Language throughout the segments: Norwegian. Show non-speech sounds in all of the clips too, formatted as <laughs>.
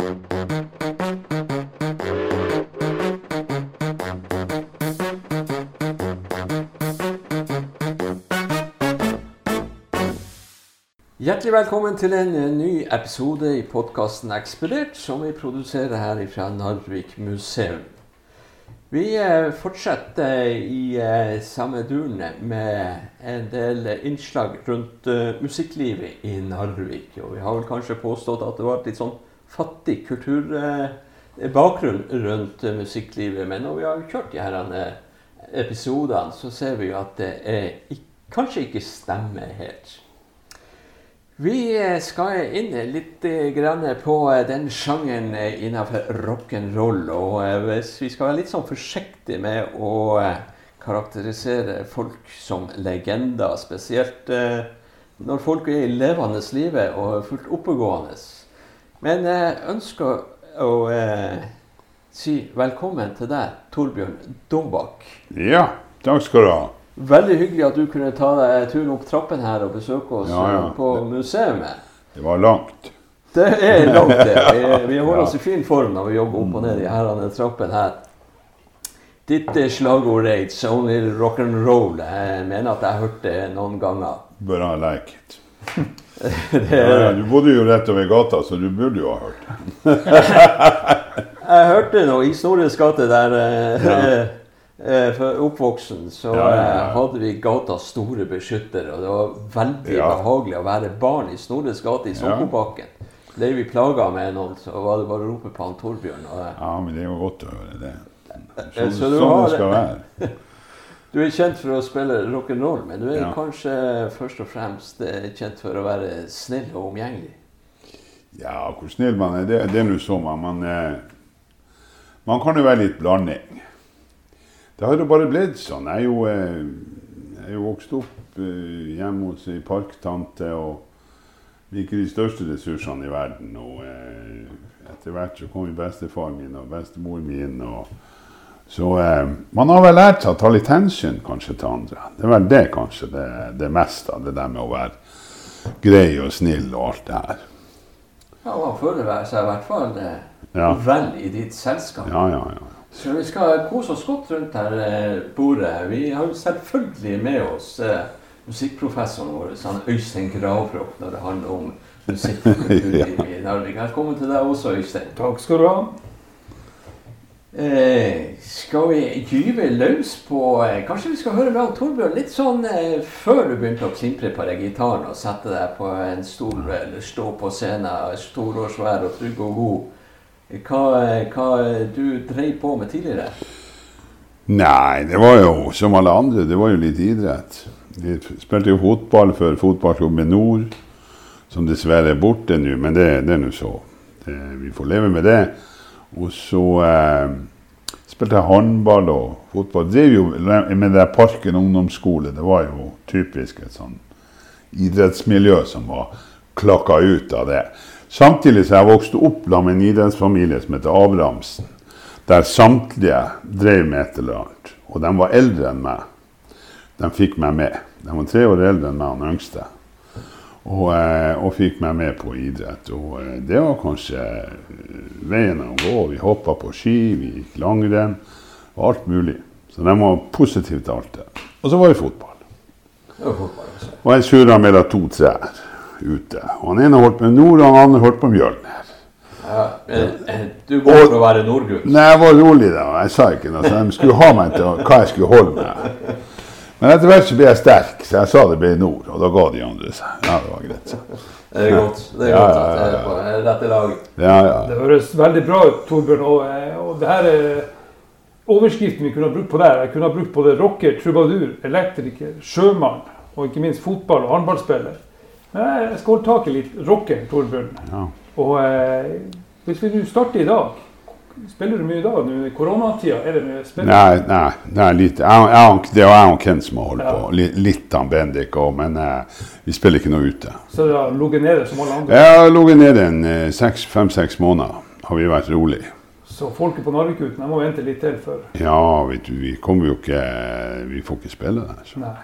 Hjertelig velkommen til en eh, ny episode i podkasten Ekspedert, som vi produserer her fra Narvik museum. Vi eh, fortsetter i eh, samme duren med en del innslag rundt musikklivet i Narvik. Og vi har vel kanskje påstått at det var et litt sånn fattig kulturbakgrunn rundt musikklivet. Men når vi har kjørt de her episodene, så ser vi at det er, kanskje ikke stemmer helt. Vi skal inn litt på den sjangeren innenfor rock'n'roll. Og hvis vi skal være litt sånn forsiktige med å karakterisere folk som legender, spesielt når folk er i levende live og fullt oppegående. Men jeg ønsker å si velkommen til deg, Torbjørn Dombakk. Ja, takk skal du ha. Veldig hyggelig at du kunne ta deg turen opp trappen her og besøke oss ja, ja. på museet. Det var langt. Det er langt, det. Vi, <laughs> vi holder oss i fin form når vi jobber opp og ned i herrene trappen her. Ditt slagord er 'It's only rock'n'roll'. Jeg mener at jeg har hørt det noen ganger. Bra ha like it. <laughs> ja, du bodde jo rett over gata, så du burde jo ha hørt <laughs> jeg hørte noe i Snorres gate der eh, <laughs> Eh, for oppvoksen så ja, ja. Eh, hadde vi gatas store beskyttere. Og det var veldig behagelig å være barn i Snorres gate i Sokkobakken. Ble vi plaga med noen, så var det bare å rope på han Torbjørn. Og, ja, men det er jo godt å høre det. Så, sånn det skal være. Du er kjent for å spille rock'n'roll, men du er kanskje først og fremst kjent for å være snill og omgjengelig? Ja, hvor snill man er, det, det er nå så. Man, man, man kan jo være litt blanding. Det har jo bare blitt sånn. Jeg er jo, eh, jeg er jo vokst opp eh, hjemme hos ei parktante og liker de største ressursene i verden. Og eh, etter hvert så kom bestefaren min og bestemor min. og så eh, man har vel lært seg å ta litt hensyn kanskje til andre. Det er vel det kanskje det, det meste av det der med å være grei og snill og alt det her. Ja, Man føler seg i hvert fall ja. vel i ditt selskap. Ja, ja, ja. Så vi skal kose oss godt rundt her eh, bordet. Vi har jo selvfølgelig med oss eh, musikkprofessoren vår, han Øystein Gravrock, når det handler om <laughs> musikk Narvik. Velkommen til deg også, Øystein. Takk skal du ha. Eh, skal vi gyve løs på eh, Kanskje vi skal høre med Torbjørn litt sånn eh, før du begynte å klimpre på deg gitaren og sette deg på en stol eller stå på scenen stor og svær og trygg og god. Hva, hva du drev på med tidligere? Nei, det var jo som alle andre. Det var jo litt idrett. Vi spilte jo fotball for fotballklubben Nord, som dessverre er borte nå, men det, det er nå så. Det, vi får leve med det. Og så eh, spilte jeg håndball og fotball. Drev jo med det Parken ungdomsskole. Det var jo typisk et sånn idrettsmiljø som var klakka ut av det. Samtidig så jeg vokste opp med en idrettsfamilie som heter Abrahamsen. Der samtlige drev med et eller annet. Og de var eldre enn meg. De fikk meg med. De var tre år eldre enn meg, den yngste. Og, eh, og, fikk meg med på idrett. Og eh, det var kanskje veien å gå. Vi hoppa på ski, vi gikk langrenn. Og alt mulig. Så de var positive til alt det. Og så var det fotball. Og jeg surra mellom to trær ute. Og han ene holdt med nord, og han andre holdt på Mjølner. Ja, eh, du går for å være nordgutt? Nei, jeg var rolig da. Jeg sa ikke noe. Så de skulle ha meg til hva jeg skulle holde med. Men etter hvert så ble jeg sterk, så jeg sa det ble nord. Og da ga de andre seg. Ja, det var greit. Det er godt. Det er godt at jeg er på rette lag. Ja, ja. Det høres veldig bra ut, Torbjørn. Og, eh, og det her er overskriften vi kunne ha brukt på der. Jeg kunne ha brukt både rocker, trubadur, elektriker, sjømann og ikke minst fotball- og håndballspiller. Men jeg skal holde tak i litt rocker, Torbjørn. Ja. Og eh, hvis vi nå starter i dag Spiller du mye da? nå i koronatida? Er det mye spilling? Nei, nei, nei litt. Jeg, jeg, det er jeg og Ken som har holdt ja. på. Litt, litt av Bendik òg, men eh, vi spiller ikke noe ute. Så det har ligget nede som alle andre? Har ligget nede en eh, fem-seks måneder. Har vi vært rolig. Så folket på Narvikuten må vente litt til før? Ja, vet du, vi kommer jo ikke Vi får ikke spille der. Så. Nei.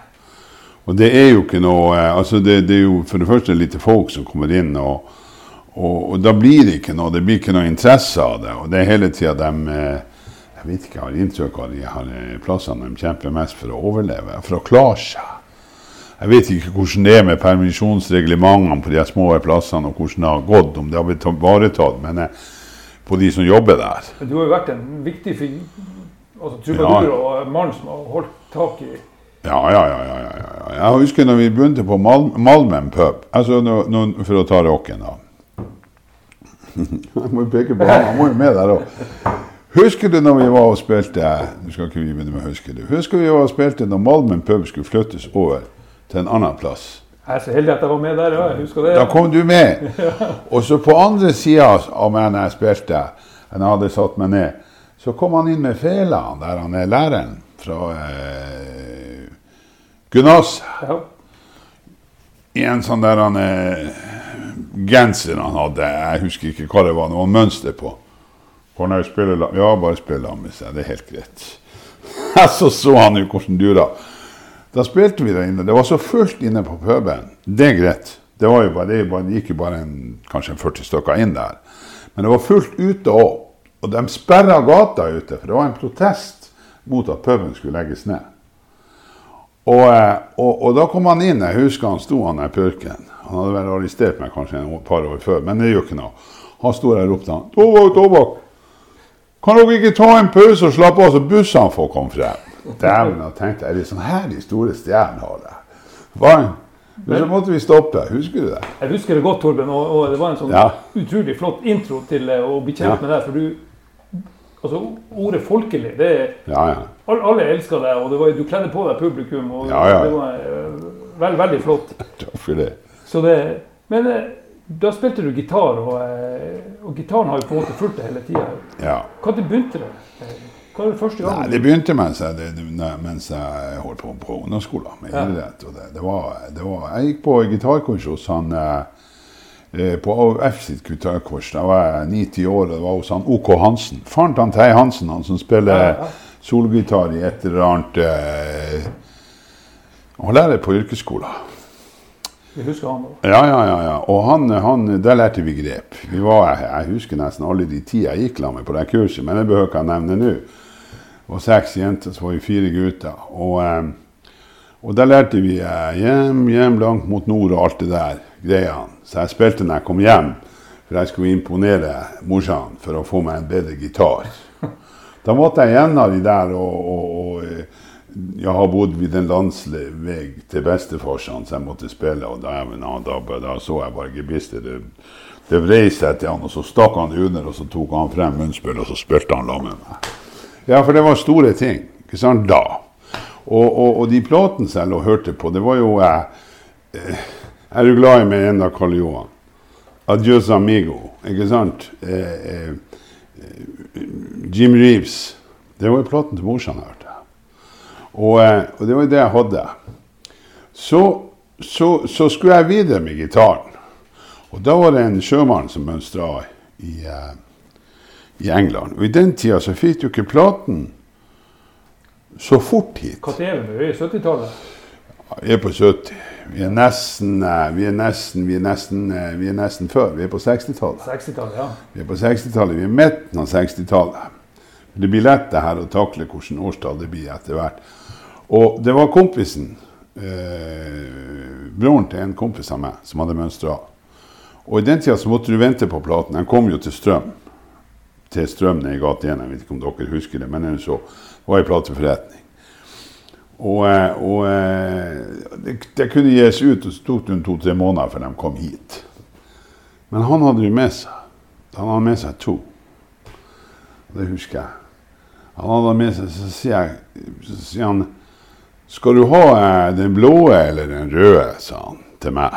Og det er jo ikke noe eh, altså det, det, er jo for det første lite folk som kommer inn. Og, og, og da blir det ikke noe, det blir ikke noe interesse av det. Og det er hele tida de eh, Jeg vet ikke, jeg har inntrykk av de her eh, plassene de kjemper mest for å overleve, for å klare seg. Jeg vet ikke hvordan det er med permisjonsreglementene på de små plassene, og hvordan det har gått, om det har blitt ivaretatt. Men eh, på de som jobber der. Men du har jo vært en viktig fyr, altså trubadur Ja. og mann som har holdt tak i Ja, ja, ja. ja, ja. Jeg husker når vi begynte på Mal Malmen pub, altså nå, nå, for å ta rocken da. <laughs> Jeg må jo peke på han, han må jo med der òg. Husker du når vi var og spilte Nå skal ikke vi begynne med å huske det. Husker vi var og spilte når Malmen pub skulle flyttes over til en annen plass? Jeg er så heldig at jeg var med der, ja. Jeg husker det. Da kom du med. <laughs> Og så på andre sida av meg når jeg spilte, når jeg hadde satt meg ned, så kom han inn med fela, der han er læreren fra eh, Gunnas. Ja. I en sånn der han eh, genser han hadde, jeg husker ikke hva det var, det var mønster på. Han spiller, la- ja, bare spill la med seg, det er helt greit. <laughs> så så han jo hvordan dura. Da spilte vi der inne. Det var så fullt inne på puben. Det er greit. Det, var jo bare, det, gikk jo bare en, kanskje en 40 stykker inn der. Men det var fullt ute òg. Og de sperra gata ute, for det var en protest mot at puben skulle legges ned. Og, eh, og, og da kom han inn. Jeg husker han sto han der purken. Han hadde vel arrestert meg kanskje et par år før, men det gjør ikke noe. Han sto der og ropte han, Tobakk, Tobakk, kan dere ikke ta en pause og slappe av så bussene får komme frem? Dæven, jeg tenkte, er det sånn her de store stjernene har det? Vann. Men så måtte vi stoppe. Husker du det? Jeg husker det godt, Torben, og, og det var en sånn Ja. utrolig flott intro til det, å bli kjent Ja. med deg. For du Altså, ordet folkelig, det er Ja, ja. Alle, elsker deg, og det var, du kledde på deg publikum. og. Det var eh, veld, veldig flott. <laughs> Takk for det. Så det, men eh, da spilte du gitar, og, eh, og gitaren har jo på en måte fulgt deg hele tida. Ja. Når begynte det? Hva var det første Nei, det begynte mens jeg, det, mens jeg holdt på på ungdomsskolen med Ja. idrett. Og det, det var, det var, jeg gikk på gitarkurs hos han eh, på AUF sitt gitarkurs. Da var jeg ni-ti år, og det var hos han OK Hansen. Faren til Terje Hansen, han som spiller Ja, ja. solgitar i et eller annet Han lærer på yrkesskolen. Jeg husker han da. Ja, ja, ja. Og han, han, der lærte vi grep. Vi var, jeg husker nesten alle de ti jeg gikk sammen med på det kurset, men det behøver ikke jeg nevne nå. Det var seks jenter, så var vi fire gutter. Og, eh, og der lærte vi eh, hjem, hjem, langt mot nord og alt det der greiene. Så jeg spilte når jeg kom hjem, for jeg skulle imponere morsan for å få meg en bedre gitar. Da måtte jeg gjennom de der og, og, og eh, jeg har bodd ved en landsvei til bestefarsan som jeg måtte spille, og ja, da, da så jeg bare gebisset. Det, det vrei seg til han, og så stakk han under, og så tok han frem munnspill, og så spilte han sammen med meg. Ja, for det var store ting, ikke sant, da. Og, og, og de platene jeg lå og hørte på, det var jo eh, eh, Er du glad i meg ennå, Karl Johan? Adios amigo, ikke sant? Eh, eh, eh, Jim Reeves. Det var jo platen til morsan hørte. Og, eh, og det var jo det jeg hadde. Så, så, så skulle jeg videre med gitaren. Og da var det en sjømann som mønstra i, eh, i England. Og i den tida så fikk du ikke platen så fort hit. Når er vi nå? I 70-tallet? Vi er på 70. Vi er nesten, eh, vi er nesten, vi er nesten, eh, vi er nesten før. Vi er på 60-tallet. 60-tallet, ja. Vi er på 60-tallet, vi er midten av 60-tallet. Det blir lett det her å takle hvilket årstall det blir etter hvert. Og det var kompisen, eh, broren til en kompis av meg, som hadde mønstra. Og i den tida så måtte du vente på platen. Den kom jo til Strøm. Til Strøm nede i gata 1. Jeg vet ikke om dere husker det, men så. Var ei plateforretning. Og, eh, og eh, det, det kunne gis ut, og så tok det to-tre måneder før de kom hit. Men han hadde jo med seg. Han hadde med seg to. Det husker jeg. Han hadde med seg, så sier, jeg, så sier han Skal du ha eh, den blå eller den røde, sa han til meg.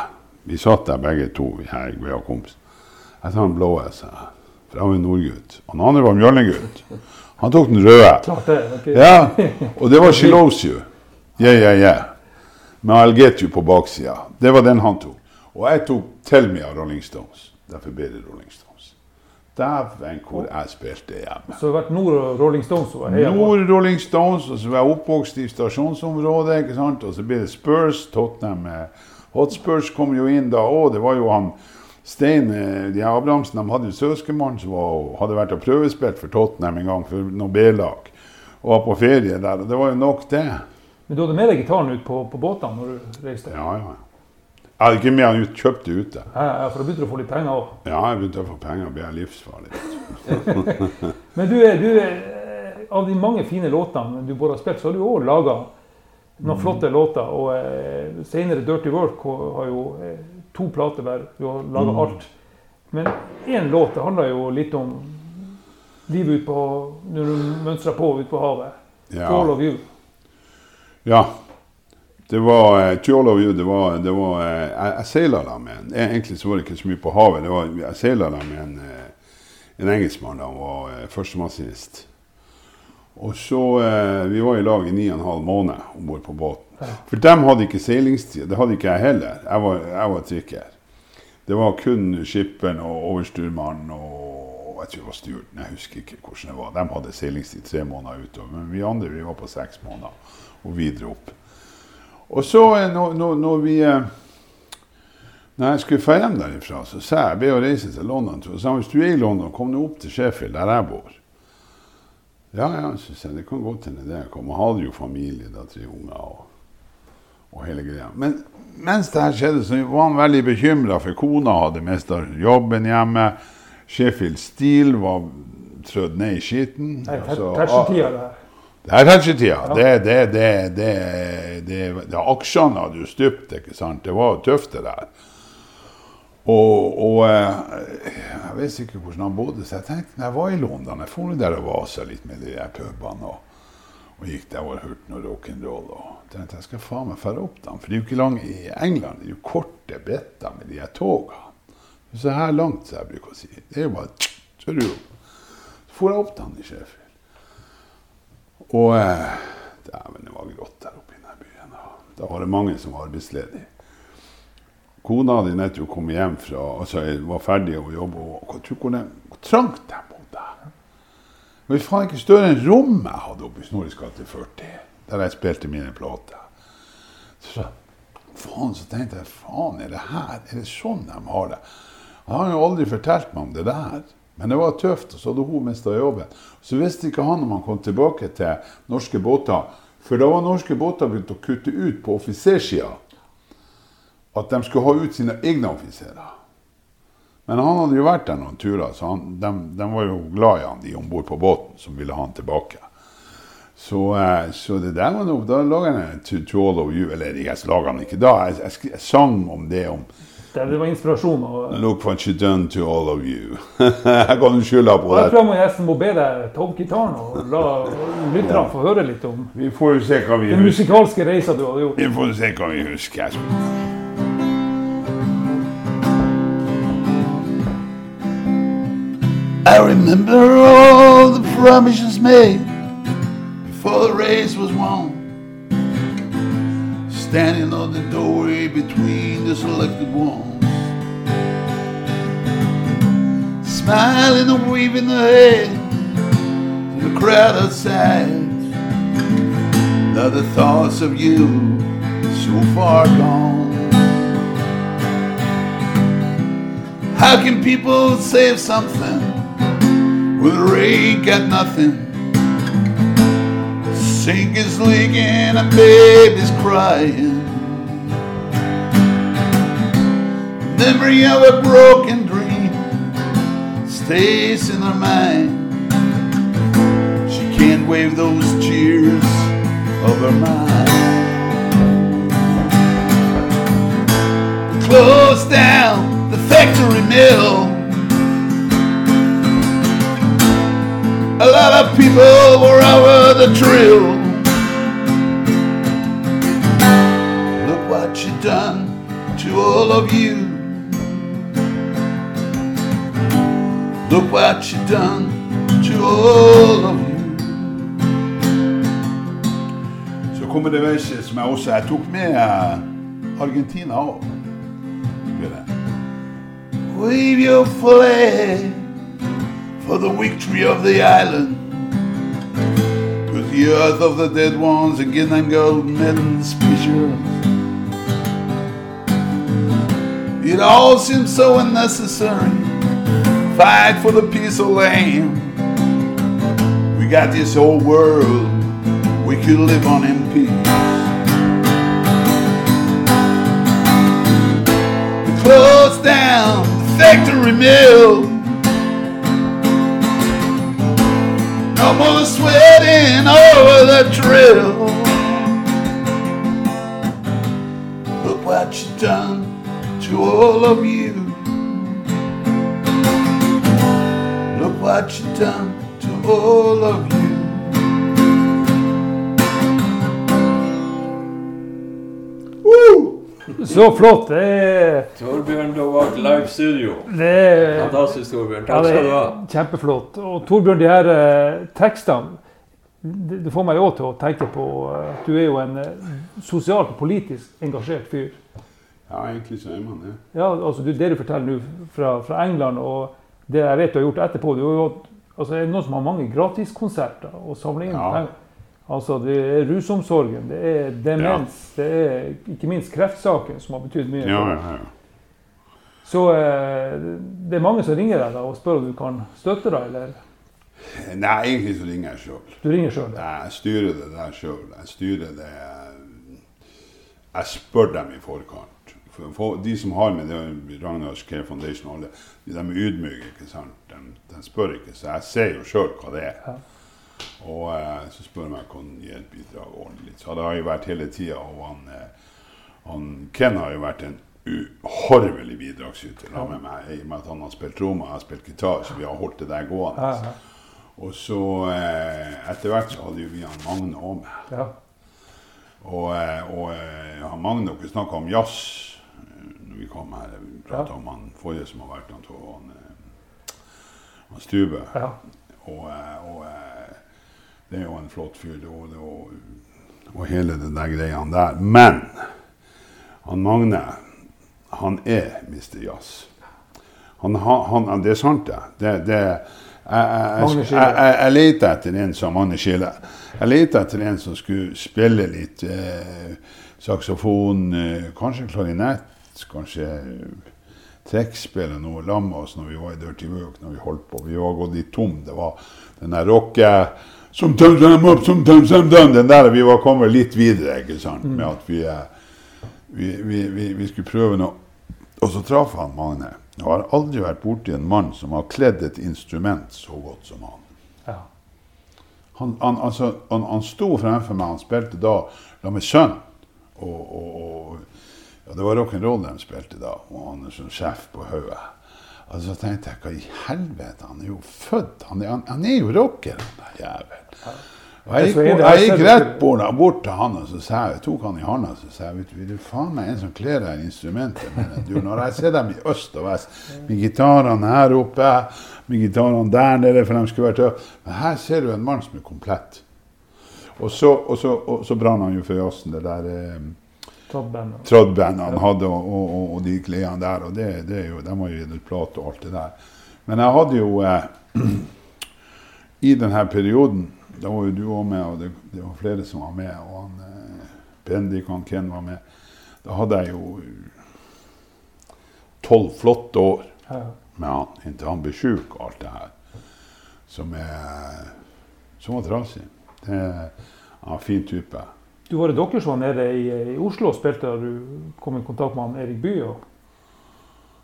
Vi satt der begge to, her, ved var kompis. Jeg tar den blå, sa jeg. For jeg var en nordgutt. Og den andre var mjølnegutt. Han tok den røde. Klart det. ok. Ja, og det var She Loves You. Yeah, yeah, yeah. Med I'll Get You på baksida. Det var den han tok. Og jeg tok Tell Me av Rolling Stones. Derfor ble det Rolling Stones. Dæven hvor jeg spilte hjemme. Så det har vært Nord Rolling Stones var. Nord Rolling Stones, og så var jeg oppvokst i stasjonsområdet. ikke sant? Og så ble det Spurs. Tottenham eh, Hotspurs kom jo inn da. òg. det var jo han Stein eh, de Abrahamsen de hadde jo søskenbarn som var, hadde vært og prøvespilt for Tottenham en gang, for noe B-lag. Og var på ferie der. Og det var jo nok, det. Men du hadde med deg gitaren ut på, på båtene når du reiste? Ja, ja. Jeg hadde ikke med han ut, kjøpte ute. Ja, ja, for da begynte du å få litt penger òg. Ja, jeg begynte å få penger og ble livsfarlig. <laughs> Men du, du eh, av de mange fine låtene du bare har spilt, så har du òg laga noen Mm. flotte låter. Og eh, senere Dirty Work har jo eh, to plater hver. Du har laga Mm. alt. Men én låt det handler jo litt om livet ut på når du mønstrer på ute på havet. Ja. All of You. Ja. Det var of You, det var, det var eh, Jeg, jeg seila da med en Egentlig så var det ikke så mye på havet. Det var, jeg seila da med en, eh, en engelskmann da han var førstemaskinist. Og så eh, Vi var i lag i ni og en halv måned om bord på båten. For dem hadde ikke seilingstid. Det hadde ikke jeg heller. Jeg var, jeg var trikker. Det var kun skipperen og overstyrmannen og jeg tror det var styrten. Jeg husker ikke hvordan det var. De hadde seilingstid tre måneder utover. Men vi andre vi var på seks måneder og videre opp. Og så eh, når, når, når vi eh, Når jeg skulle dra hjem derifra, så sa jeg ble å reise til London. Så sa han hvis du er i London, kom nå opp til Sheffield, der jeg bor. Ja, ja, så sa jeg det kan godt hende det. Jeg. Hadde jo familie, da, tre unger og, og hele greia. Men mens det her skjedde, så var han veldig bekymra, for kona hadde mista jobben hjemme. Sheffield Steel var trødd ned i skitten. Nei, Altså, det det er Thatcher-tida. Ja. Det, det, det, det, det, det, aksjene hadde jo stupt, ikke sant. Det var tøft, det der. Og, og eh, jeg vet ikke hvordan han bodde, så jeg tenkte når jeg var i London Jeg for der og vasa litt med de der pubene og, og gikk der og hørte noe rock'n'roll. Og tenkte jeg skal faen meg dra opp dem. For det er jo ikke langt i England. Det er jo korte bretter med de her togene. Så her langt, som jeg bruker å si. Det er jo bare så du opp. Så for jeg opp til han i Sheffield. Og eh, dæven, det var grått der oppe i denne byen. Da. var det mange som var arbeidsledige. Kona hadde nettopp kommet hjem fra altså jeg var ferdig å jobbe. og tror hvor, trangt jeg bodde. Det var faen ikke større enn rommet jeg hadde oppe i Snorres gate 40, der jeg spilte mine plater. Så, faen, så tenkte jeg faen, er det her? Er det sånn de har det? Han har jo aldri fortalt meg om det der. Men det var tøft, og så hadde hun mista jobben. Så visste ikke han om han kom tilbake til norske båter. For da var norske båter begynt å kutte ut på offisersida at de skulle ha ut sine egne offiserer. Men han hadde jo vært der noen turer, så han, de, de var jo glad i han, de om bord på båten, som ville ha han tilbake. Så, eh, så det der var noe Da laga jeg to, All of You. Eller jeg laga den ikke da, jeg, jeg, jeg sang om det. om Det, det var inspirasjon. Og, Look what you done to all of you. jeg kan jo skylde på og jeg det. tror jeg må nesten må be deg ta opp gitaren og la lytterne få høre litt om Vi får jo se hva vi den husker. musikalske reisa du hadde gjort. Vi får se hva vi husker. I remember all the promises made before the race was won. Standing on the doorway between the selected ones. Smiling and waving the hand to the crowd outside. Now the thoughts of you so far gone. How can people save something when the rain got nothing? Sink is leaking and baby's crying. Memory of a broken dream stays in her mind. She can't wave those tears of her mind. Close down the factory mill. A lot of people were over the drill. Look what you done to all of you. Look what you done to all of you. Så kommer det verset som jeg også jeg tok med Argentina òg. Wave your flag for the victory of the island. With the earth of the dead ones again and gold medals pictures. It all seems so unnecessary. Fight for the peace of land. We got this whole world we could live on in peace. We closed down the factory mill. No more sweating over oh, the trail. Look what you've done to all of you. Look what you've done to all of you. Så flott. Det er, Torbjørn Novak Live Studio. det er Fantastisk, Torbjørn. Takk skal du ha. kjempeflott. Og Torbjørn, de her eh, tekstene det, det får meg òg til å tenke på eh, at du er jo en eh, sosialt og politisk engasjert fyr. Ja, egentlig så er man det. Ja, altså du, Det du forteller nå fra, fra England, og det jeg vet du har gjort etterpå du har jo, altså, Er det noen som har mange gratiskonserter og samler inn Ja. penger? Altså, Det er rusomsorgen, det er demens, det er ikke minst kreftsaken som har betydd mye. Ja, ja, ja. Så eh, det er mange som ringer deg da og spør om du kan støtte deg, eller Nei, egentlig så ringer jeg sjøl. du ringer sjøl? Jeg styrer det der sjøl. Jeg styrer det Jeg spør dem i forkant. For, for de som har med det, Ragnars Care Foundation og alle, de er ydmyke. ikke sant? De, de spør ikke, så jeg ser jo sjøl hva det er. Ja. Og eh, så spør han meg om jeg kan gi et bidrag ordentlig. Så det har jo vært hele tida. Og han, eh, han Ken har jo vært en uhorvelig bidragsyter da med meg, i og med at han har spilt trommer og jeg har spilt gitar, så vi har holdt det der gående. Ja, ja. Og så eh, etter hvert så hadde jo vi han Magne òg med. ja. Og, eh, og eh, han Magne dere snakka om jazz eh, når vi kom her. Vi prata om han forrige som har vært han, han, han Stube. ja. Og, og det er jo en flott fyr, og, og, og hele den der greia der. Men han Magne, han er Mr. Jazz. Han, han, det er sant, det. det, det jeg, jeg, jeg, leter etter en som Magne Skille. Jeg leter etter en som skulle spille litt eh, saksofon, eh, kanskje klarinett, kanskje eh, trekkspill og noe lam med oss når vi var i Dirty Work, når vi holdt på. Vi var gått litt tom. Det var den der rocke Sometimes I'm up, sometimes I'm down. Den der vi var kommet litt videre, ikke sant. Med at vi, vi, vi, vi, vi skulle prøve noe. Og så traff han Magne. Jeg har aldri vært borti en mann som har kledd et instrument så godt som han. ja. Han, han, altså, han, han sto fremfor meg, han spilte da la med sønn. Og, og, og ja, det var rock'n'roll de spilte da, og han er som sjef på hodet. Altså, så tenkte jeg, hva i helvete, han er jo født, han han, han er jo rocker, han der jævelen. Og jeg gikk, jeg gikk rett bort, bort til han og så sa jeg, tok han i hånda og så sa jeg, vet du, vil du faen meg en som kler deg instrumentet mer enn du? Når jeg ser dem i øst og vest, med gitarene her oppe, med gitarene der nede, for de skulle vært tøffe. Men her ser du en mann som er komplett. Og så, og så, og så brann han jo for jazzen, det der eh, Trådbandet han hadde, og, og, og, de klærne der. Og det, det jo, de har jo gitt ut plate og alt det der. Men jeg hadde jo eh, <clears throat> I denne perioden, da var jo du òg med, og det, det var flere som var med. Og han eh, Bendik og Ken var med. Da hadde jeg jo tolv flotte år Ja. med han inntil han ble sjuk og alt det her. Som, er, som var trasig. Det er er en fin type. Du var dere som var nede i, i Oslo og spilte og du kom i kontakt med han Erik Bye? Og...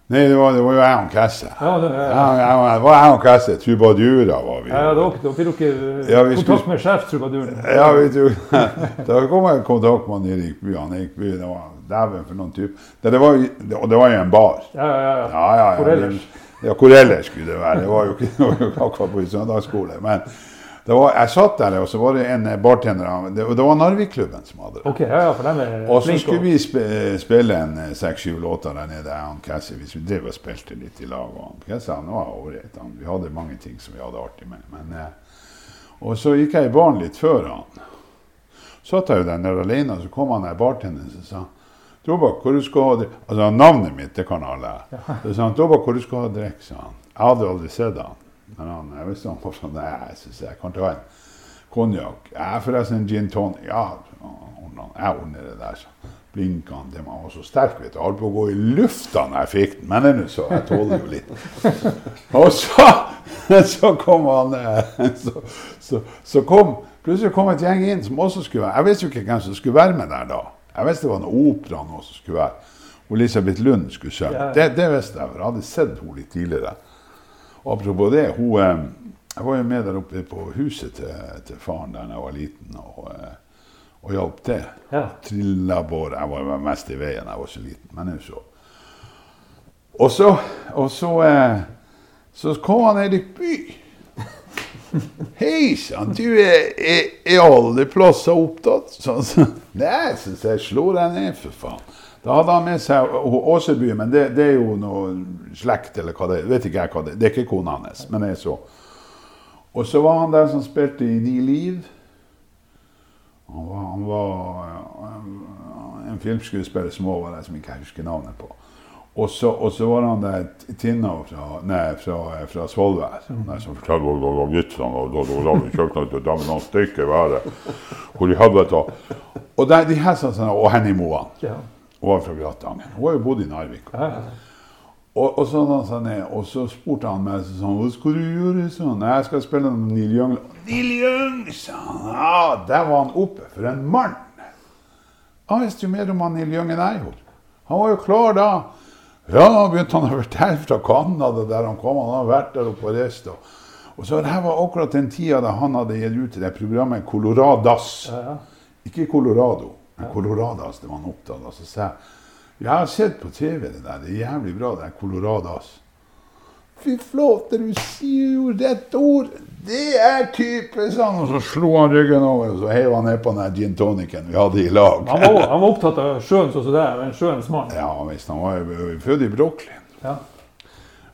Nei, det var, det var jo jeg og Kesse. Ja, det, Ja, ja, jeg, jeg, var jeg og Kesse. Trubadura var vi. ja, da, fikk dere Ja, kontakt skulle- med sjefstrubaduren. Ja, vi du. <laughs> Da kom jeg i kontakt med han Erik Bye. Han Erik Bye, det var dæven for noen type. Det, det var, det, det var jo en bar. Ja, ja, ja. Ja, ja, ja. Hvor ellers? Ja, hvor ellers skulle det være? Det var jo ikke, <laughs> det var jo akkurat på søndagsskole. Men var, jeg satt der, og så var det en bartender Det, det var Narvik-klubben som hadde det. Okay, ja, ja, Og så skulle vi spille en eh, seks-sju låter der nede. Han Cassie, vi drev og spilte litt i lag. Og han Cassie han var ålreit. Vi hadde mange ting som vi hadde artig med. Men, eh, og så gikk jeg i baren litt før han. Så satt jeg jo der nede alene, og så kom han der bartenderen og sa Tobakk, hvor du skal ha drikk? Altså navnet mitt, det kan alle. Så sa han Tobakk, hvor du skal ha drikk, sa han. Jeg hadde aldri sett han. Jeg visste han var sånn, nei, jeg synes jeg kan ta en konjakk. er forresten en gin tonic. Ja, ordner jeg ordner det der. Så, blinka han til Den var så sterk, vet du. Jeg holdt på å gå i lufta når jeg fikk den, men er så. Jeg tåler jo litt. <laughs> Og så, <laughs> så kom han eh, så, så, så kom Plutselig kom et gjeng inn som også skulle være Jeg visste jo ikke hvem som skulle være med der da. Jeg visste det var en opera nå som skulle være. Og Elisabeth Lund skulle synge. Det, det visste jeg, for jeg hadde sett henne litt tidligere. Og apropos det, hun eh, Jeg var jo med der oppe på huset til, til faren da jeg var liten, og, eh, og hjalp til. Ja. Trilla båret. Jeg var mest i veien, jeg var så liten. Men jeg så. Og så, og så, eh, så kom han Eirik By. <laughs> Hei sann, du er, er, er alle plasser opptatt? Sånn, så, Nei, sier jeg, slår deg ned, for faen. Da hadde han med seg Åseby, men det, det er jo noe slekt, eller hva det er. Vet ikke jeg hva det er. Det er ikke kona hans, men det er så. Og så var han der som spilte i Ni liv. Han var, han var eh, en filmskuespiller som òg var der, som ikke jeg husker navnet på. Og så, og så var han der Tinna fra, nei, fra, fra Svolvær. Som fortalte hvor det var vitsene og da i kjøkkenet til damen og steike i været. Hvor de hadde helvete. Og der, de her sa sånn Og Henny Moan. Ja. Hun var fra Gratangen. Hun har jo bodd i Narvik. Og, og, så, da, han, og så spurte han meg sånn Hva skal du gjøre? sånn? Jeg skal spille med Neil Young. Neil Young, sa han. Ja, der var han oppe. For en mann. Han visste jo mer om han Neil Young enn jeg gjorde. Han var jo klar da. Ja, begynte han å fortelle fra Canada der han kom. Han hadde vært der oppe og reist. Og, og så det her var akkurat den tida da han hadde gitt ut det programmet Coloradas. Ja, ja. Ikke Colorado, Coloradas. Det var han opptatt av. Så sa jeg jeg har sett på TV det der. Det er jævlig bra, det er Coloradas. Fy flate, du sier jo rett ord! Det er type han, Og så slo han ryggen over, og så heiv han ned på den gin tonicen vi hadde i lag. Han, var, han var opptatt av sjøen sånn som det er. En sjøens mann. Ja visst. Han var jo født i Brooklyn. Ja.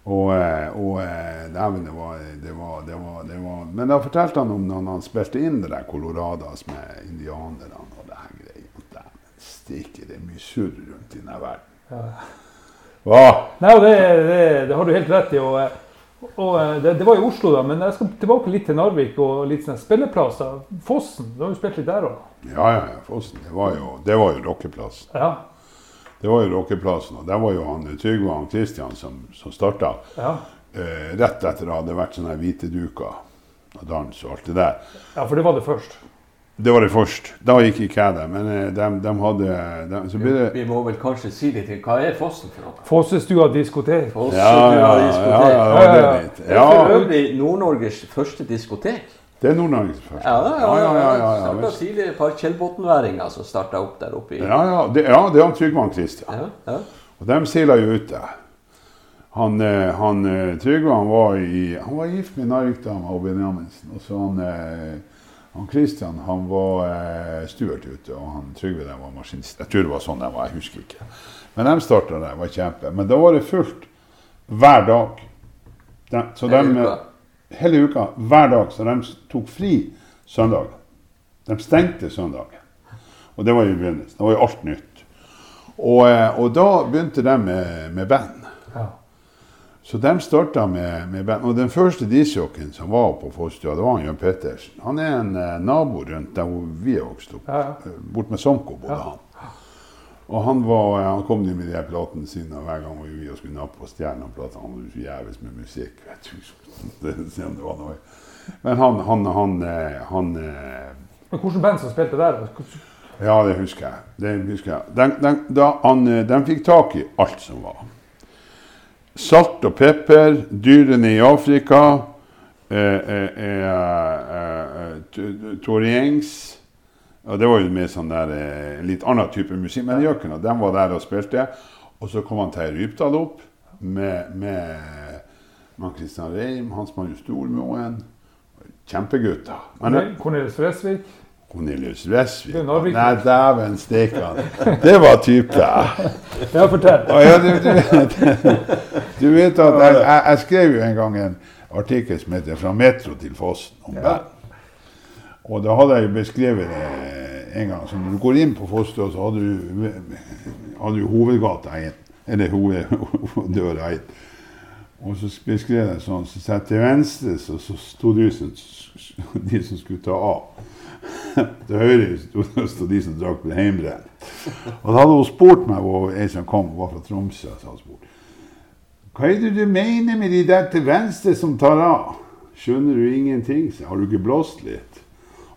Og, eh, og eh, dæven, det var, det, var, det, var, det var Men da fortalte han om når han spilte inn det der Coloradas med indianerne og det her greia. Stikke, det er mye surr rundt i denne verden. Ja. Hva? Nei, det, det, det har du helt rett i. Og, og det, det var i Oslo, da, men jeg skal tilbake litt til Narvik og litt sånne spilleplasser. Fossen, du har jo spilt litt der òg. Ja, ja, ja, Fossen. Det var jo, det var jo rockeplassen. Ja. Det var jo rockeplassen, og der var jo han Trygve og Christian som, som starta. Ja. Eh, rett etter det hadde vært sånne hvite duker og dans og alt det der. ja, for det var det først. Det var det først. Da gikk ikke jeg der, men eh, de, de hadde de, Så ble det Vi må vel kanskje si litt til hva er Fossen for noe? Fossestua diskotek. Fossestua Ja, ja, ja, ja, det det. Det er for øvrig Nord-Norges første diskotek. det er Nord-Norges første. Ja, ja, ja. ja, ja, ja, ja, tidligere et par Kjellbotnværinger som starta opp der oppe i ja, ja, det, ja, det er han Trygve Kristian. Christian. Ja, ja. Og de seila jo ute. Han, eh, han eh, Trygve han var, i, han var gift med Narvik-dama og Benjaminsen. Og så han, eh, han Christian han var eh, stuert ute, og han Trygve den var maskinist. Jeg tror det var sånn det var, jeg husker ikke. Men de starta der, var kjempe. Men da var det fullt hver dag. De, så Hele de, uka. hele uka, hver dag. Så de tok fri søndag. De stengte søndag. Og det var jo begynnelsen. Det var jo alt nytt. Og, eh, og da begynte de med, med band. Ja. Så de starta med, med band. Og den første disjokken som var på Fosstua, det var Jørn Pettersen. Han er en eh, nabo rundt der hvor vi er vokst opp. Ja, ja. Eh, Bort med Somko bodde Ja. han. Og han, var, eh, han kom med de platene sine, hver gang vi, vi skulle nappe på Stjerna-plata. Han var så jævlig med musikk. vet <laughs> du. Det, var noe. Men han, han, han, eh, han Men hvilket band som spilte der? Ja, det husker jeg. Det husker jeg. Den, de, da han, de fikk tak i alt som var. Salt og pepper, dyrene i Afrika, eh, eh, eh, eh, t- Toriengs og Det var jo mer sånn der, eh, litt annen type musikk. Men Jøkken, og de var der og spilte. Og så kom han til Rypdal opp med, med Mann Christian Reim, Hans Marius Stormoen. Kjempegutter. Cornelis Fresvik. Cornelius Narvik. Nei, dæven steike. Det var type. <laughs> Ja, fortell. Ja, du, du, du vet at jeg, jeg, jeg skrev jo en gang en artikkel som heter 'Fra Metro til Fossen' om Ja. Og da hadde jeg jo beskrevet det en gang. Så når du går inn på Fosstua, så hadde du, hadde du hovedgata inn. Eller hoveddøra inn. Og så beskrev jeg sånn, så satt til venstre så, så sto de som, de som skulle ta av. <laughs> til høyre sto de som drakk hjemmebrent. Og da hadde hun spurt meg, og ei som kom, hun var fra Tromsø, så hadde spurt Hva er det du mener med de der til venstre som tar av? Skjønner du ingenting? Så. Har du ikke blåst litt?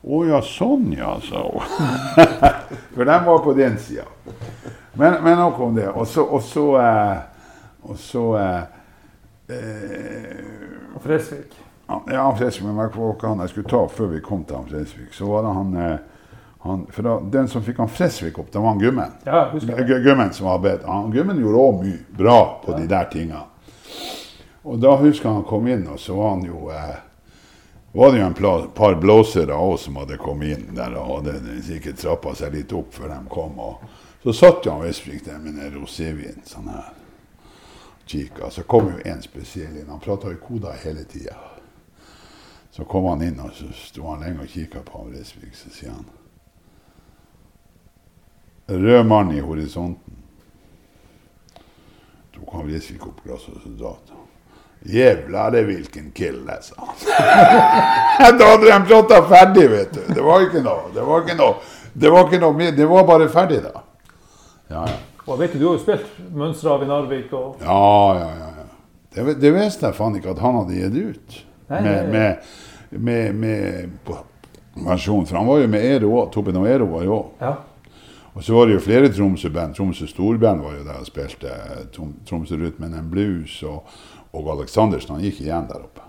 Å ja, sånn ja, sa hun. <laughs> For de var på den sida. Men, men nok om det. Og så Og så, eh, og så eh, eh, Fresvik. Ja, ja, Fresvik, men hva han jeg skulle ta før vi kom til han Så var det han, eh, han For da, den som fikk han Fresvik opp, det var han Gummen. Ja, husker. Gummen som var bedt. Han Gummen gjorde òg mye bra på de der tinga. Og da husker han kom inn, og så var han jo eh, var det jo en par blåsere òg som hadde kommet inn der og hadde sikkert trappa seg litt opp før de kom. Og så satt jo han Vestbrik der med en rosévin sånn her. Kika. Så kom jo en spesiell inn. Han prata i koda hele tida. Så kom han inn, og så sto han lenge og kikka på han Så sier han Rød mann i horisonten. Tok han Vresvik opp glasset og så sa han. Jævla det hvilken kille, sa han. <laughs> da hadde de prata ferdig, vet du. Det var ikke noe. Det var ikke noe. Det var ikke noe mer. Det var bare ferdig, da. Ja, ja. Og vet du, du har jo spilt av i Narvik og Ja, ja, ja. ja. Det, det visste jeg faen ikke at han hadde gitt ut. Nei, med, nei, med, med, med på versjon, For han var jo med Ero òg. Toppen og Ero var jo òg. Ja. Og så var det jo flere Tromsø-band. Tromsø Storband var jo der og spilte Tromsø Rytmen en Blues. Og, og Aleksandersen han gikk igjen der oppe.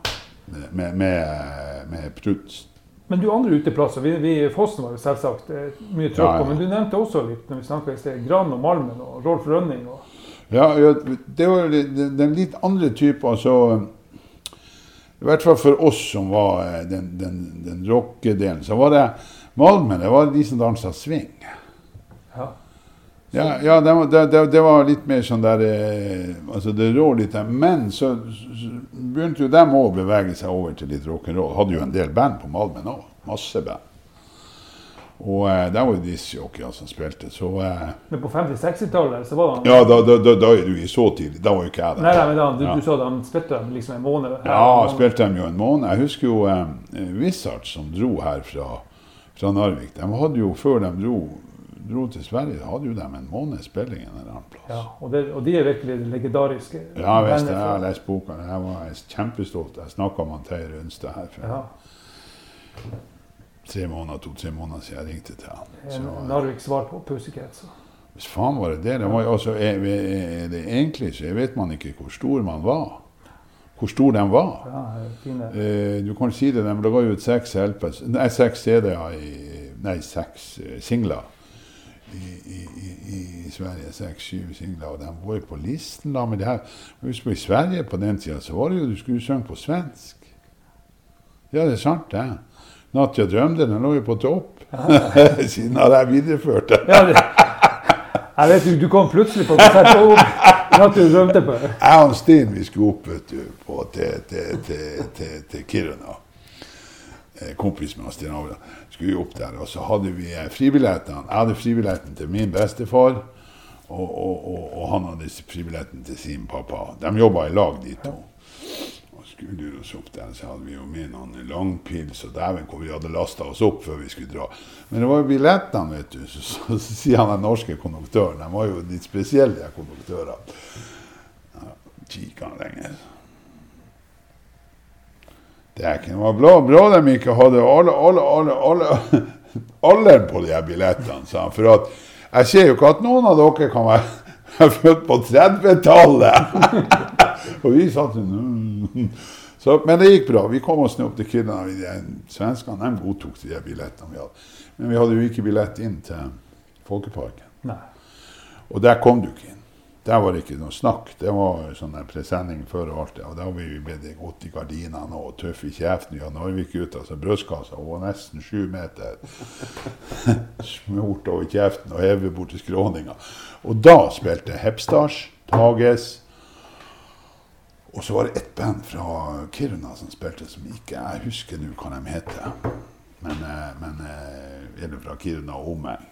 Med, med, med, med Pruts. Men du andre uteplasser, vi, vi i Fossen var jo selvsagt eh, mye trøkk på, ja. men du nevnte også litt når vi snakka i sted, Gran og Malmen og Rolf Rønning. Og, Ja, ja, det var den litt andre type, altså I hvert fall for oss som var eh, den, den, den rockedelen, så var det Malmen det var de som dansa swing. ja. Ja, ja det, var, det, det, det var litt mer sånn der eh, Altså, det rå litt der. Men så, så begynte jo dem òg å bevege seg over til litt rock'n'roll. Hadde jo en del band på Malmen òg. Masse band. Og eh, der var jo discjockeyer som spilte, så eh, Men på 50-60-tallet så var han Ja, da, da, da, da er du i så tidlig. Da var jo ikke jeg der. Nei, nei, men da, du, Ja. du sa det, han spilte dem liksom en måned. her, Ja, en måned. spilte dem jo en måned. Jeg husker jo eh, Wizard som dro her fra, fra Narvik. De hadde jo, før de dro, dro til Sverige, hadde jo de en måneds spilling en eller annen plass. Ja, og, det, og de er virkelig legendariske. Ja visst, jeg har lest boka. Jeg var kjempestolt. Jeg snakka med Terje Runstad her for Ja, tre måneder, to-tre måneder siden jeg ringte til han. Så, Narvik svar på Pussycat. Så. hvis faen var det det? det var, jo altså, er, er det egentlig så vet man ikke hvor stor man var. Hvor stor den var. Ja. Eh, du kan si det, de laga jo ut seks LPs, nei, seks CD-er i Nei, seks eh, singler i, i, i, i Sverige. Seks-syv singler, og de var jo på listen da med det her. Husk på, I Sverige på den tida så var det jo du skulle synge på svensk. Ja, det er sant, det. Jeg drømte', den lå jo på topp. <laughs> Siden har jeg videreført den. Ja, det, jeg vet du, du kom plutselig på konsert natt drømte på. Jeg og Stein vi skulle opp vet du, på, til, til, til, til, til Kiruna. Eh, Kompis med Stein Avla. Skulle opp der, og så hadde vi eh, fribillettene. Jeg hadde fribilletten til min bestefar, og, og, og, og han hadde fribilletten til sin pappa. De jobba i lag, de to. Skulle oss opp der, så hadde vi jo med noen langpils og dæven hvor vi hadde lasta oss opp før vi skulle dra. Men det var jo billettene, vet du. Så, så, så, sier han den norske konduktøren, de var jo litt spesielle, de konduktørene. Ja, han lenger. Det er ikke noe bra, bra de ikke hadde alle, alle, alle, alle, <laughs> alderen på de her billettene, sa han. For at jeg ser jo ikke at noen av dere kan være <laughs> født på 30-tallet. <laughs> Og vi satt sånn så, Men det gikk bra. Vi kom oss ned opp til Kiruna. De Svenskene de godtok de billettene vi hadde. Men vi hadde jo ikke billett inn til Folkeparken. Nei. Og der kom du ikke inn. Der var det ikke noe snakk. Det var sånn presenning før og alt det. Og da var vi ble godt i gardinene og tøff i kjeften. Ja, Narvik-gutta, altså brystkassa var nesten sju meter. <laughs> Smurt over kjeften og hevet bort til skråninga. Og da spilte Hepstars, Tages Og så var det ett band fra Kiruna som spilte som ikke Jeg husker nå hva de heter. Men, eh, men eh, er det fra Kiruna og omegn?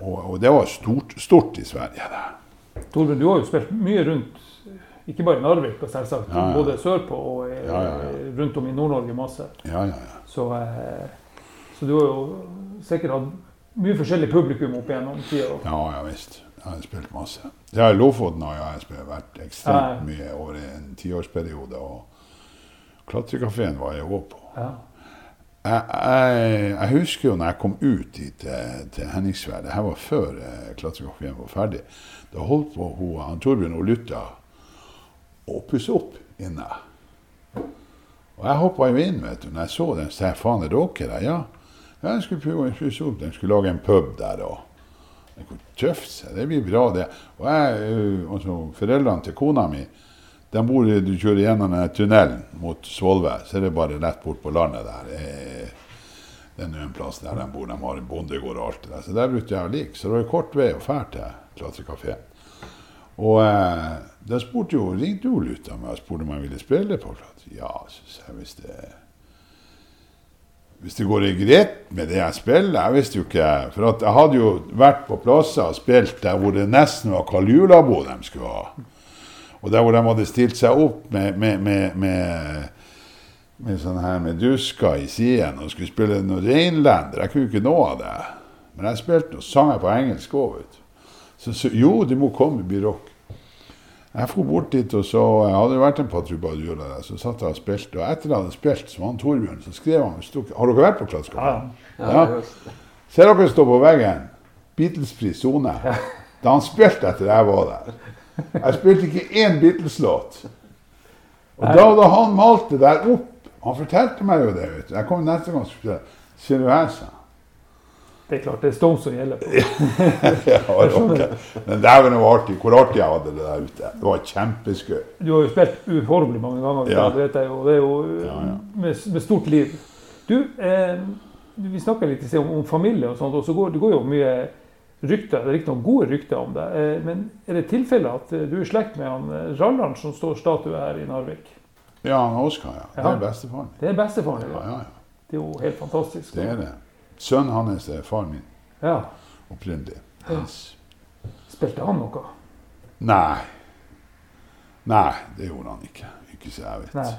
Og, og det var stort, stort i Sverige. det. Torbjørn, du har jo spilt mye rundt, ikke bare i Narvik, selvsagt Ja, ja. både sørpå og eh, Ja, rundt om i Nord-Norge masse. Ja, ja, ja. Så, Så du har jo sikkert hatt mye forskjellig publikum opp gjennom tida. Ja, ja visst. Jeg har spilt masse. Ja, Lofoten har jeg spilt, vært ekstremt mye over en tiårsperiode. Og klatrekafeen var jeg òg på. Ja. Jeg, jeg, jeg husker jo når jeg kom ut dit til, til Henningsvær, det her var før eh, klatrekafeen var ferdig. Da holdt på hun, han Torbjørn og Lutta å pusse opp inne. Og jeg hoppa jo inn vet du, når jeg så den. Så jeg, faen, er dere der? Ja. ja, jeg skulle pusse opp. De skulle lage en pub der. og det kunne tøft seg. Det blir bra, det. Og jeg, øh, altså, foreldrene til kona mi de bor, Du kjører gjennom tunnelen mot Svolvær, så er det bare rett bort på landet der. Eh, Det er en plass der de bor. De har en bondegård og alt det der. Så der brukte jeg å ligge. Så det var kort vei å dra til klatrekafeen. Og eh, de spurte jo, ringte jo Luta meg og spurte om jeg ville spille på klatre. Ja, syns jeg hvis det hvis det går greit med det jeg spiller Jeg visste jo ikke For jeg hadde jo vært på plasser og spilt der hvor det nesten var Karl Julabo de skulle ha. Og der hvor de hadde stilt seg opp med, med, med, med, med sånn her med dusker i siden og skulle spille noe reinlender. Jeg kunne jo ikke noe av det. Men jeg spilte noen sang jeg på engelsk òg, vet du. Så, så jo, du må komme, det rock. Jeg dro bort dit, og så jeg hadde vært en patrubadur der. Så satt jeg og spilte. Og etter at jeg hadde spilt, så var han Torbjørn, så skrev han Har dere vært på Ja, Klassekampen? ja. Ja, Ja. just det. Ser dere stå på veggen? Beatles-fri sone. Da han spilte etter jeg var der. Jeg spilte ikke én Beatles-låt. Og da da han malte der opp Han fortalte meg jo det. vet du. Jeg kom neste gang og skulle Ser du her, sa han. Det er klart, det er Stones som gjelder. på. <laughs> Ja, okay. Men dæven, det var artig. Hvor artig jeg hadde det der ute. Det var kjempeskøy. Du har jo spilt uhorvelig mange ganger. Ja. Det vet jeg og Det er jo Ja, ja. Med, med stort liv. Du, eh, vi snakka litt i sted om, om familie og sånt, og så går det går jo mye rykter. Det er riktignok gode rykter om det. Eh, men er det tilfelle at eh, du er i slekt med han eh, Rallan som står statue her i Narvik? Ja, han Oskar, ja. Det er bestefaren min. Det er bestefaren din. Ja, ja, ja. Det er jo helt fantastisk. Det er det. Sønnen hans er faren min Ja. opprinnelig. Ja. Yes. Spilte han noe? Nei. Nei, det gjorde han ikke. Ikke så jeg vet. Nei.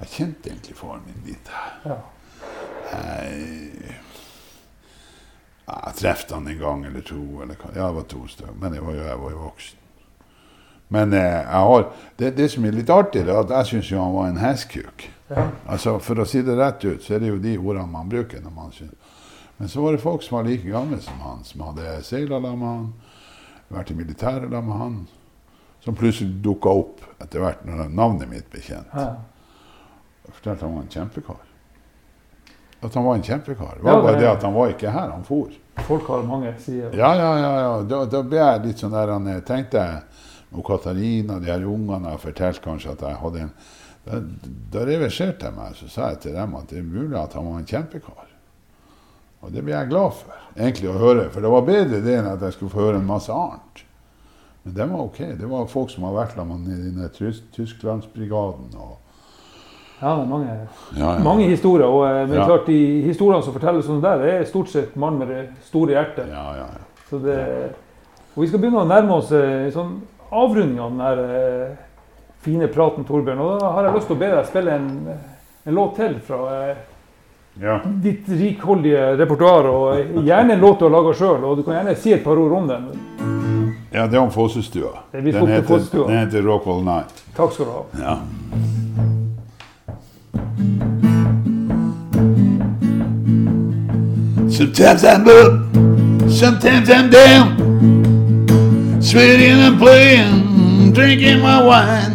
Jeg kjente egentlig faren min litt. Ja. Jeg, jeg traff han en gang eller to. Eller, ja, det var to stykker. Men jeg var jo, jeg var jo voksen. Men eh, har, det, det som er litt artig, er at jeg syns jo han var en hestkuk. ja. Altså, For å si det rett ut, så er det jo de ordene man bruker. når man synes. Men så var det folk som var like gamle som han, som hadde seila sammen med han, vært i militæret sammen med han, som plutselig dukka opp etter hvert når navnet mitt ble kjent. ja. Jeg fortalte han var en kjempekar. At han var en kjempekar. Det var bare det- det at han var ikke her, han for. Folk har mange sider. Ja, ja, ja. ja. Da, da ble jeg litt sånn der han tenkte jeg, med Katarina, de her ungene, jeg fortalte kanskje at jeg hadde en Da, da reverserte jeg meg, så sa jeg til dem at det er mulig at han var en kjempekar. Og det ble jeg glad for, egentlig, å høre. For det var bedre det enn at jeg skulle få høre en masse annet. Men det var ok. Det var folk som har vært sammen i denne Tysklandsbrigaden. og Ja, det er mange, ja, ja. mange historier. Og eh, men Ja. klart, de historiene som fortelles om der, det er stort sett mann med det store hjertet. Ja, ja, ja. Så det, og vi skal begynne å nærme oss eh, sånn avrunding av den der, eh, fine praten, Torbjørn. Og da har jeg lyst til å be deg spille en, en låt til fra eh, ja. ditt rikholdige repertoar. Og gjerne en låt du har laga sjøl, og du kan gjerne si et par ord om den. Ja, det er om Fossestua. Den heter, Fossestua. den heter Rock All Night. Takk skal du ha. Ja. Sometimes I'm up, sometimes I'm down, sweating and playing, drinking my wine.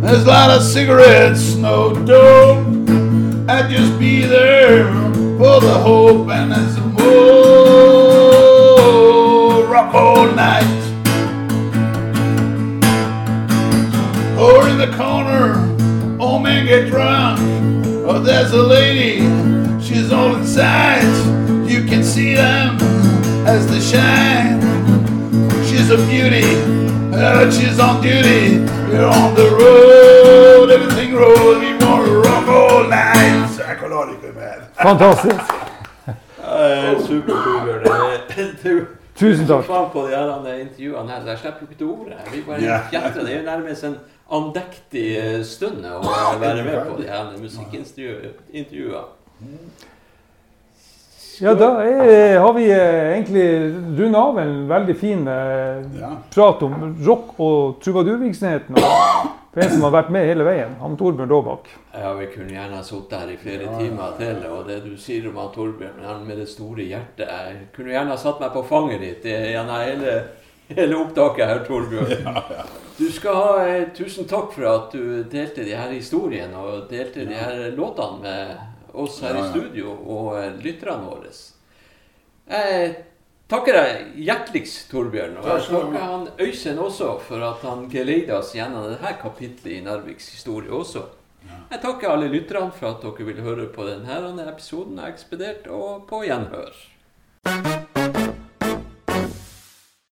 There's a lot of cigarettes, no dope. I'd just be there for the hope, and there's some more rock all night. Or in the corner, old man get drunk. Oh, there's a lady, she's all inside. You can see them as they shine. She's a beauty, uh, she's on duty. We're on the road, everything rolls. We want to rock all night. Psychological man. Fantastisk. Supert, <laughs> Du Tusen takk. faen på de her andre intervjuene her, så jeg slipper jo ikke til ordet. Vi bare yeah. Det er jo nærmest en andektig eh, stund å være med på de her musikkintervjuene. Ja, da er, har vi eh, egentlig runda av en veldig fin eh, Ja. prat om rock og trubadurvirksomheten. For en som har vært med hele veien, han Torbjørn Daabak. Ja, vi kunne gjerne ha sittet her i flere timer til. Og det du sier om han Torbjørn, han med det store hjertet Jeg kunne gjerne ha satt meg på fanget ditt gjennom hele, hele opptaket her, Torbjørn. <laughs> Du skal ha eh, tusen takk for at du delte de her historiene og delte de her låtene med oss her i studio og eh, lytterne våre. Jeg takker deg hjerteligst, Torbjørn. Og jeg takker han Øystein også for at han geleider oss gjennom dette kapitlet i Narviks historie også. Jeg takker alle lytterne for at dere vil høre på denne episoden av Ekspedert, og på gjenhør.